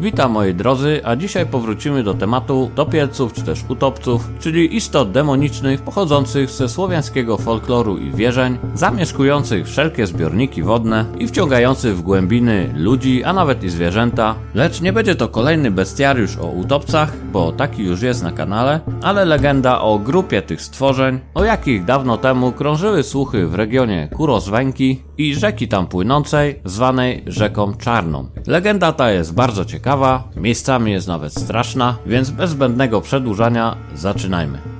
Witam moi drodzy, a dzisiaj powrócimy do tematu topielców czy też utopców, czyli istot demonicznych pochodzących ze słowiańskiego folkloru i wierzeń, zamieszkujących wszelkie zbiorniki wodne i wciągających w głębiny ludzi, a nawet i zwierzęta. Lecz nie będzie to kolejny bestiariusz o utopcach, bo taki już jest na kanale, ale legenda o grupie tych stworzeń, o jakich dawno temu krążyły słuchy w regionie Kuroswęki i rzeki tam płynącej, zwanej rzeką Czarną. Legenda ta jest bardzo ciekawa, miejscami jest nawet straszna, więc bez zbędnego przedłużania zaczynajmy.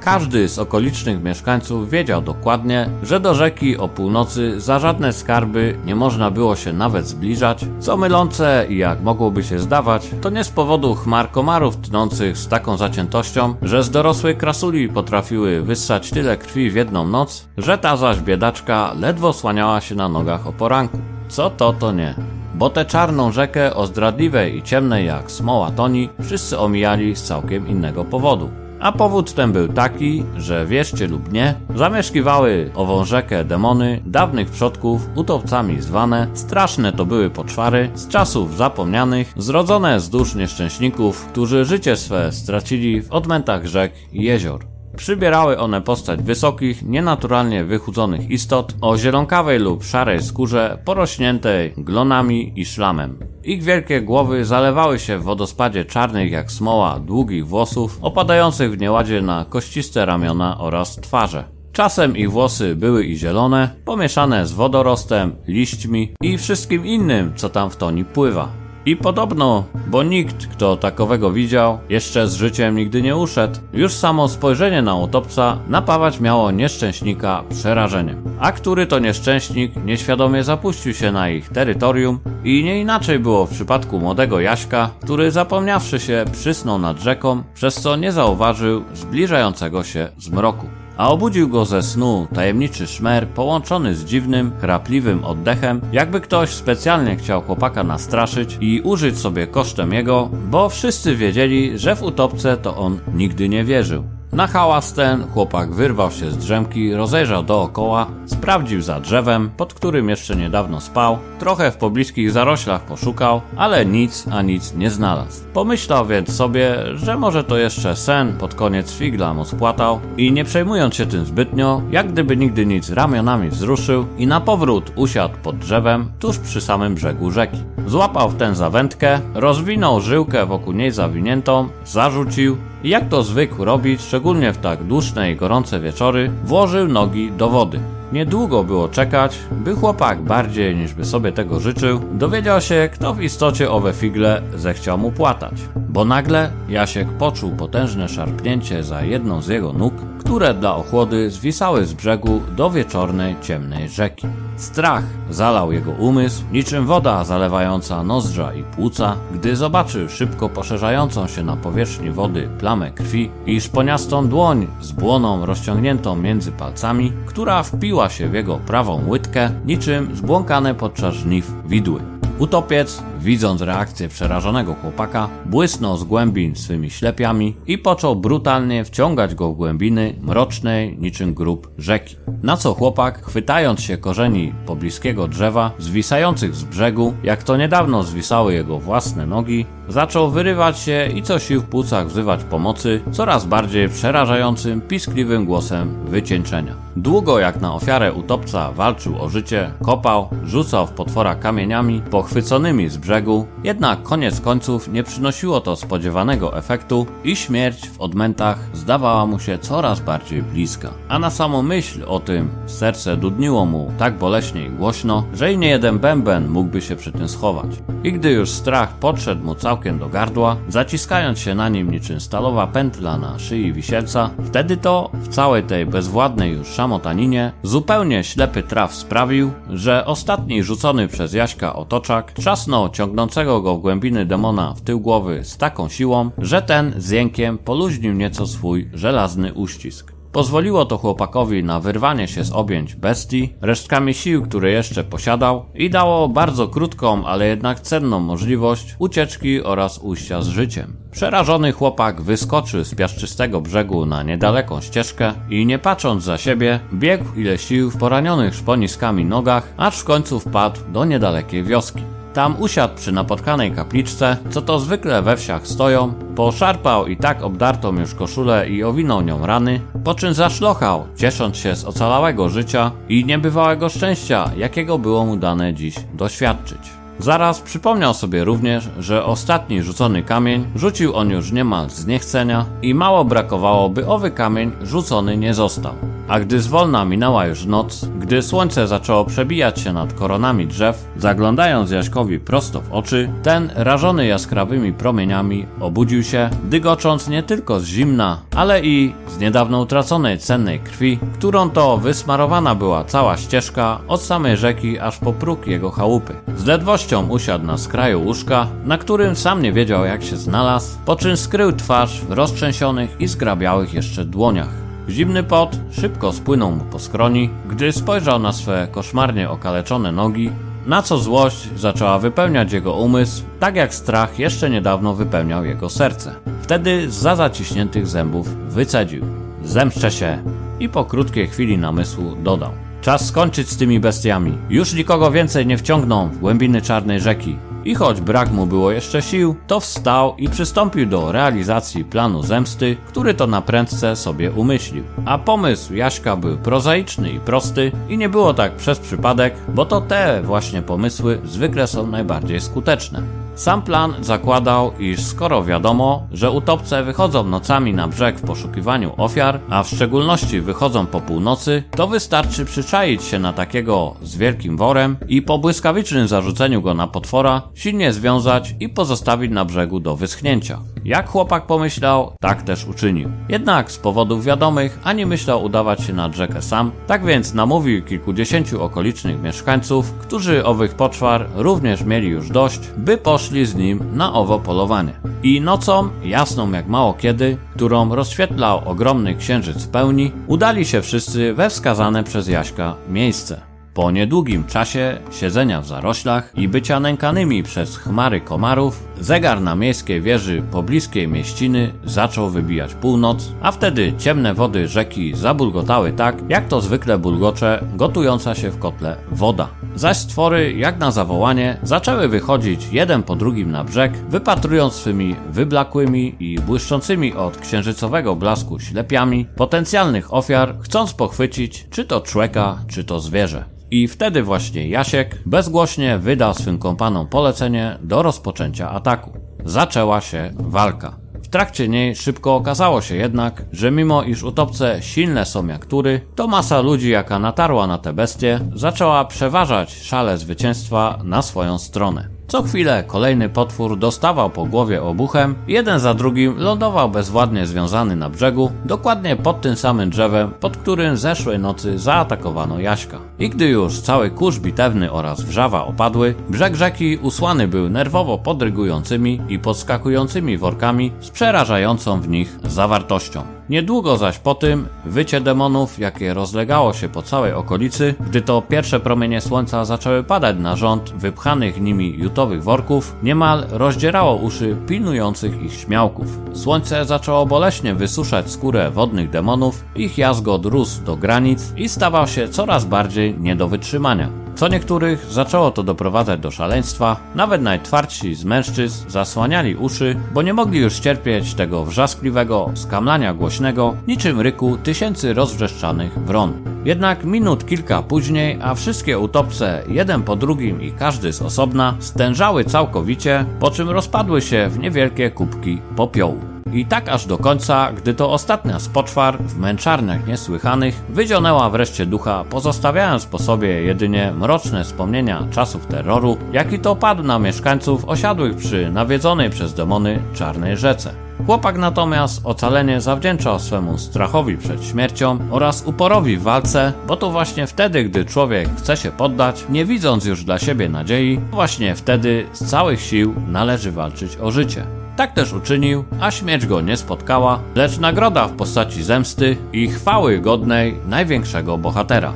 Każdy z okolicznych mieszkańców wiedział dokładnie, że do rzeki o północy za żadne skarby nie można było się nawet zbliżać, co mylące i jak mogłoby się zdawać, to nie z powodu chmar komarów tnących z taką zaciętością, że z dorosłej krasuli potrafiły wyssać tyle krwi w jedną noc, że ta zaś biedaczka ledwo słaniała się na nogach o poranku. Co to, to nie. Bo tę czarną rzekę o zdradliwej i ciemnej jak smoła toni wszyscy omijali z całkiem innego powodu. A powód ten był taki, że wierzcie lub nie, zamieszkiwały ową rzekę demony dawnych przodków, utopcami zwane, straszne to były poczwary, z czasów zapomnianych, zrodzone z dusz nieszczęśników, którzy życie swe stracili w odmętach rzek i jezior. Przybierały one postać wysokich, nienaturalnie wychudzonych istot o zielonkawej lub szarej skórze porośniętej glonami i szlamem. Ich wielkie głowy zalewały się w wodospadzie czarnych jak smoła długich włosów opadających w nieładzie na kościste ramiona oraz twarze. Czasem ich włosy były i zielone, pomieszane z wodorostem, liśćmi i wszystkim innym, co tam w toni pływa. I podobno, bo nikt, kto takowego widział, jeszcze z życiem nigdy nie uszedł, już samo spojrzenie na utopca napawać miało nieszczęśnika przerażeniem. A który to nieszczęśnik nieświadomie zapuścił się na ich terytorium i nie inaczej było w przypadku młodego Jaśka, który zapomniawszy się przysnął nad rzeką, przez co nie zauważył zbliżającego się zmroku a obudził go ze snu tajemniczy szmer połączony z dziwnym, chrapliwym oddechem, jakby ktoś specjalnie chciał chłopaka nastraszyć i użyć sobie kosztem jego, bo wszyscy wiedzieli, że w utopce to on nigdy nie wierzył. Na hałas ten chłopak wyrwał się z drzemki, rozejrzał dookoła, sprawdził za drzewem, pod którym jeszcze niedawno spał, trochę w pobliskich zaroślach poszukał, ale nic a nic nie znalazł. Pomyślał więc sobie, że może to jeszcze sen pod koniec figla mu spłatał i nie przejmując się tym zbytnio, jak gdyby nigdy nic ramionami wzruszył i na powrót usiadł pod drzewem tuż przy samym brzegu rzeki. Złapał w ten zawędkę, rozwinął żyłkę wokół niej zawiniętą, zarzucił i jak to zwykł robić, szczególnie w tak dłużne i gorące wieczory, włożył nogi do wody. Niedługo było czekać, by chłopak bardziej niż by sobie tego życzył, dowiedział się, kto w istocie owe figle zechciał mu płatać. Bo nagle Jasiek poczuł potężne szarpnięcie za jedną z jego nóg, które dla ochłody zwisały z brzegu do wieczornej, ciemnej rzeki. Strach zalał jego umysł, niczym woda zalewająca nozdrza i płuca, gdy zobaczył szybko poszerzającą się na powierzchni wody plamę krwi i szponiastą dłoń z błoną rozciągniętą między palcami, która wpiła się w jego prawą łydkę, niczym zbłąkane podczas żniw widły. Utopiec, widząc reakcję przerażonego chłopaka, błysnął z głębin swymi ślepiami i począł brutalnie wciągać go w głębiny mrocznej niczym grób rzeki. Na co chłopak, chwytając się korzeni pobliskiego drzewa, zwisających z brzegu, jak to niedawno zwisały jego własne nogi, zaczął wyrywać się i co sił w płucach wzywać pomocy coraz bardziej przerażającym, piskliwym głosem wycieńczenia. Długo jak na ofiarę utopca walczył o życie, kopał, rzucał w potwora kamieniami pochwyconymi z brzegu, jednak koniec końców nie przynosiło to spodziewanego efektu i śmierć w odmętach zdawała mu się coraz bardziej bliska. A na samą myśl o tym serce dudniło mu tak boleśnie i głośno, że i nie jeden bęben mógłby się przy tym schować. I gdy już strach podszedł mu całkiem do gardła, zaciskając się na nim niczym stalowa pętla na szyi wisielca, wtedy to w całej tej bezwładnej już szamotaninie zupełnie ślepy traf sprawił, że ostatni rzucony przez Jaśka otoczak trzasnął ciągnącego go w głębiny demona w tył głowy z taką siłą, że ten z jękiem poluźnił nieco swój żelazny uścisk. Pozwoliło to chłopakowi na wyrwanie się z objęć bestii, resztkami sił, które jeszcze posiadał i dało bardzo krótką, ale jednak cenną możliwość ucieczki oraz ujścia z życiem. Przerażony chłopak wyskoczył z piaszczystego brzegu na niedaleką ścieżkę i nie patrząc za siebie, biegł ile sił w poranionych szponiskami nogach, aż w końcu wpadł do niedalekiej wioski. Tam usiadł przy napotkanej kapliczce, co to zwykle we wsiach stoją, poszarpał i tak obdartą już koszulę i owinął nią rany, po czym zaszlochał, ciesząc się z ocalałego życia i niebywałego szczęścia, jakiego było mu dane dziś doświadczyć. Zaraz przypomniał sobie również, że ostatni rzucony kamień rzucił on już niemal z niechcenia i mało brakowało, by owy kamień rzucony nie został. A gdy zwolna minęła już noc, gdy słońce zaczęło przebijać się nad koronami drzew, zaglądając Jaśkowi prosto w oczy, ten, rażony jaskrawymi promieniami, obudził się, dygocząc nie tylko z zimna, ale i z niedawno utraconej cennej krwi, którą to wysmarowana była cała ścieżka od samej rzeki aż po próg jego chałupy. Z ledwością usiadł na skraju łóżka, na którym sam nie wiedział jak się znalazł, po czym skrył twarz w roztrzęsionych i zgrabiałych jeszcze dłoniach. Zimny pot szybko spłynął mu po skroni, gdy spojrzał na swe koszmarnie okaleczone nogi, na co złość zaczęła wypełniać jego umysł, tak jak strach jeszcze niedawno wypełniał jego serce. Wtedy za zaciśniętych zębów wycedził: Zemszczę się! I po krótkiej chwili namysłu dodał: Czas skończyć z tymi bestiami. Już nikogo więcej nie wciągną w głębiny czarnej rzeki. I choć brak mu było jeszcze sił, to wstał i przystąpił do realizacji planu zemsty, który to na prędce sobie umyślił. A pomysł Jaśka był prozaiczny i prosty i nie było tak przez przypadek, bo to te właśnie pomysły zwykle są najbardziej skuteczne. Sam plan zakładał, iż skoro wiadomo, że utopce wychodzą nocami na brzeg w poszukiwaniu ofiar, a w szczególności wychodzą po północy, to wystarczy przyczaić się na takiego z wielkim worem i po błyskawicznym zarzuceniu go na potwora silnie związać i pozostawić na brzegu do wyschnięcia. Jak chłopak pomyślał, tak też uczynił. Jednak z powodów wiadomych ani myślał udawać się nad rzekę sam, tak więc namówił kilkudziesięciu okolicznych mieszkańców, którzy owych poczwar również mieli już dość, by poszli z nim na owo polowanie. I nocą, jasną jak mało kiedy, którą rozświetlał ogromny księżyc w pełni, udali się wszyscy we wskazane przez Jaśka miejsce. Po niedługim czasie siedzenia w zaroślach i bycia nękanymi przez chmary komarów, zegar na miejskiej wieży pobliskiej mieściny zaczął wybijać północ, a wtedy ciemne wody rzeki zabulgotały tak, jak to zwykle bulgocze gotująca się w kotle woda. Zaś stwory, jak na zawołanie, zaczęły wychodzić jeden po drugim na brzeg, wypatrując swymi wyblakłymi i błyszczącymi od księżycowego blasku ślepiami potencjalnych ofiar, chcąc pochwycić czy to człowieka, czy to zwierzę. I wtedy właśnie Jasiek bezgłośnie wydał swym kompanom polecenie do rozpoczęcia ataku. Zaczęła się walka. W trakcie niej szybko okazało się jednak, że mimo iż utopce silne są jak tury, to masa ludzi jaka natarła na te bestie zaczęła przeważać szale zwycięstwa na swoją stronę. Co chwilę kolejny potwór dostawał po głowie obuchem, jeden za drugim lądował bezwładnie związany na brzegu, dokładnie pod tym samym drzewem, pod którym zeszłej nocy zaatakowano Jaśka. I gdy już cały kurz bitewny oraz wrzawa opadły, brzeg rzeki usłany był nerwowo podrygującymi i podskakującymi workami z przerażającą w nich zawartością. Niedługo zaś po tym wycie demonów, jakie rozlegało się po całej okolicy, gdy to pierwsze promienie słońca zaczęły padać na rząd wypchanych nimi jutowych worków, niemal rozdzierało uszy pilnujących ich śmiałków. Słońce zaczęło boleśnie wysuszać skórę wodnych demonów, ich jazgot rósł do granic i stawał się coraz bardziej nie do wytrzymania. Co niektórych zaczęło to doprowadzać do szaleństwa, nawet najtwardsi z mężczyzn zasłaniali uszy, bo nie mogli już cierpieć tego wrzaskliwego skamlania głośnego, niczym ryku tysięcy rozwrzeszczanych wron. Jednak minut kilka później, a wszystkie utopce, jeden po drugim i każdy z osobna, stężały całkowicie, po czym rozpadły się w niewielkie kubki popiołu. I tak aż do końca, gdy to ostatnia z poczwar w męczarniach niesłychanych wyzionęła wreszcie ducha, pozostawiając po sobie jedynie mroczne wspomnienia czasów terroru, jaki to padł na mieszkańców osiadłych przy nawiedzonej przez demony czarnej rzece. Chłopak natomiast ocalenie zawdzięczał swemu strachowi przed śmiercią oraz uporowi w walce, bo to właśnie wtedy, gdy człowiek chce się poddać, nie widząc już dla siebie nadziei, właśnie wtedy z całych sił należy walczyć o życie. Tak też uczynił, a śmierć go nie spotkała, lecz nagroda w postaci zemsty i chwały godnej największego bohatera.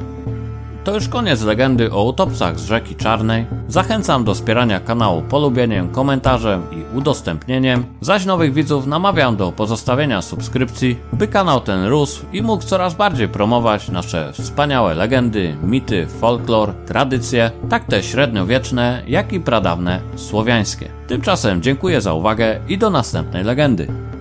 To już koniec legendy o utopcach z rzeki Czarnej. Zachęcam do wspierania kanału polubieniem, komentarzem i udostępnieniem, zaś nowych widzów namawiam do pozostawienia subskrypcji, by kanał ten rósł i mógł coraz bardziej promować nasze wspaniałe legendy, mity, folklor, tradycje, tak te średniowieczne, jak i pradawne słowiańskie. Tymczasem dziękuję za uwagę i do następnej legendy.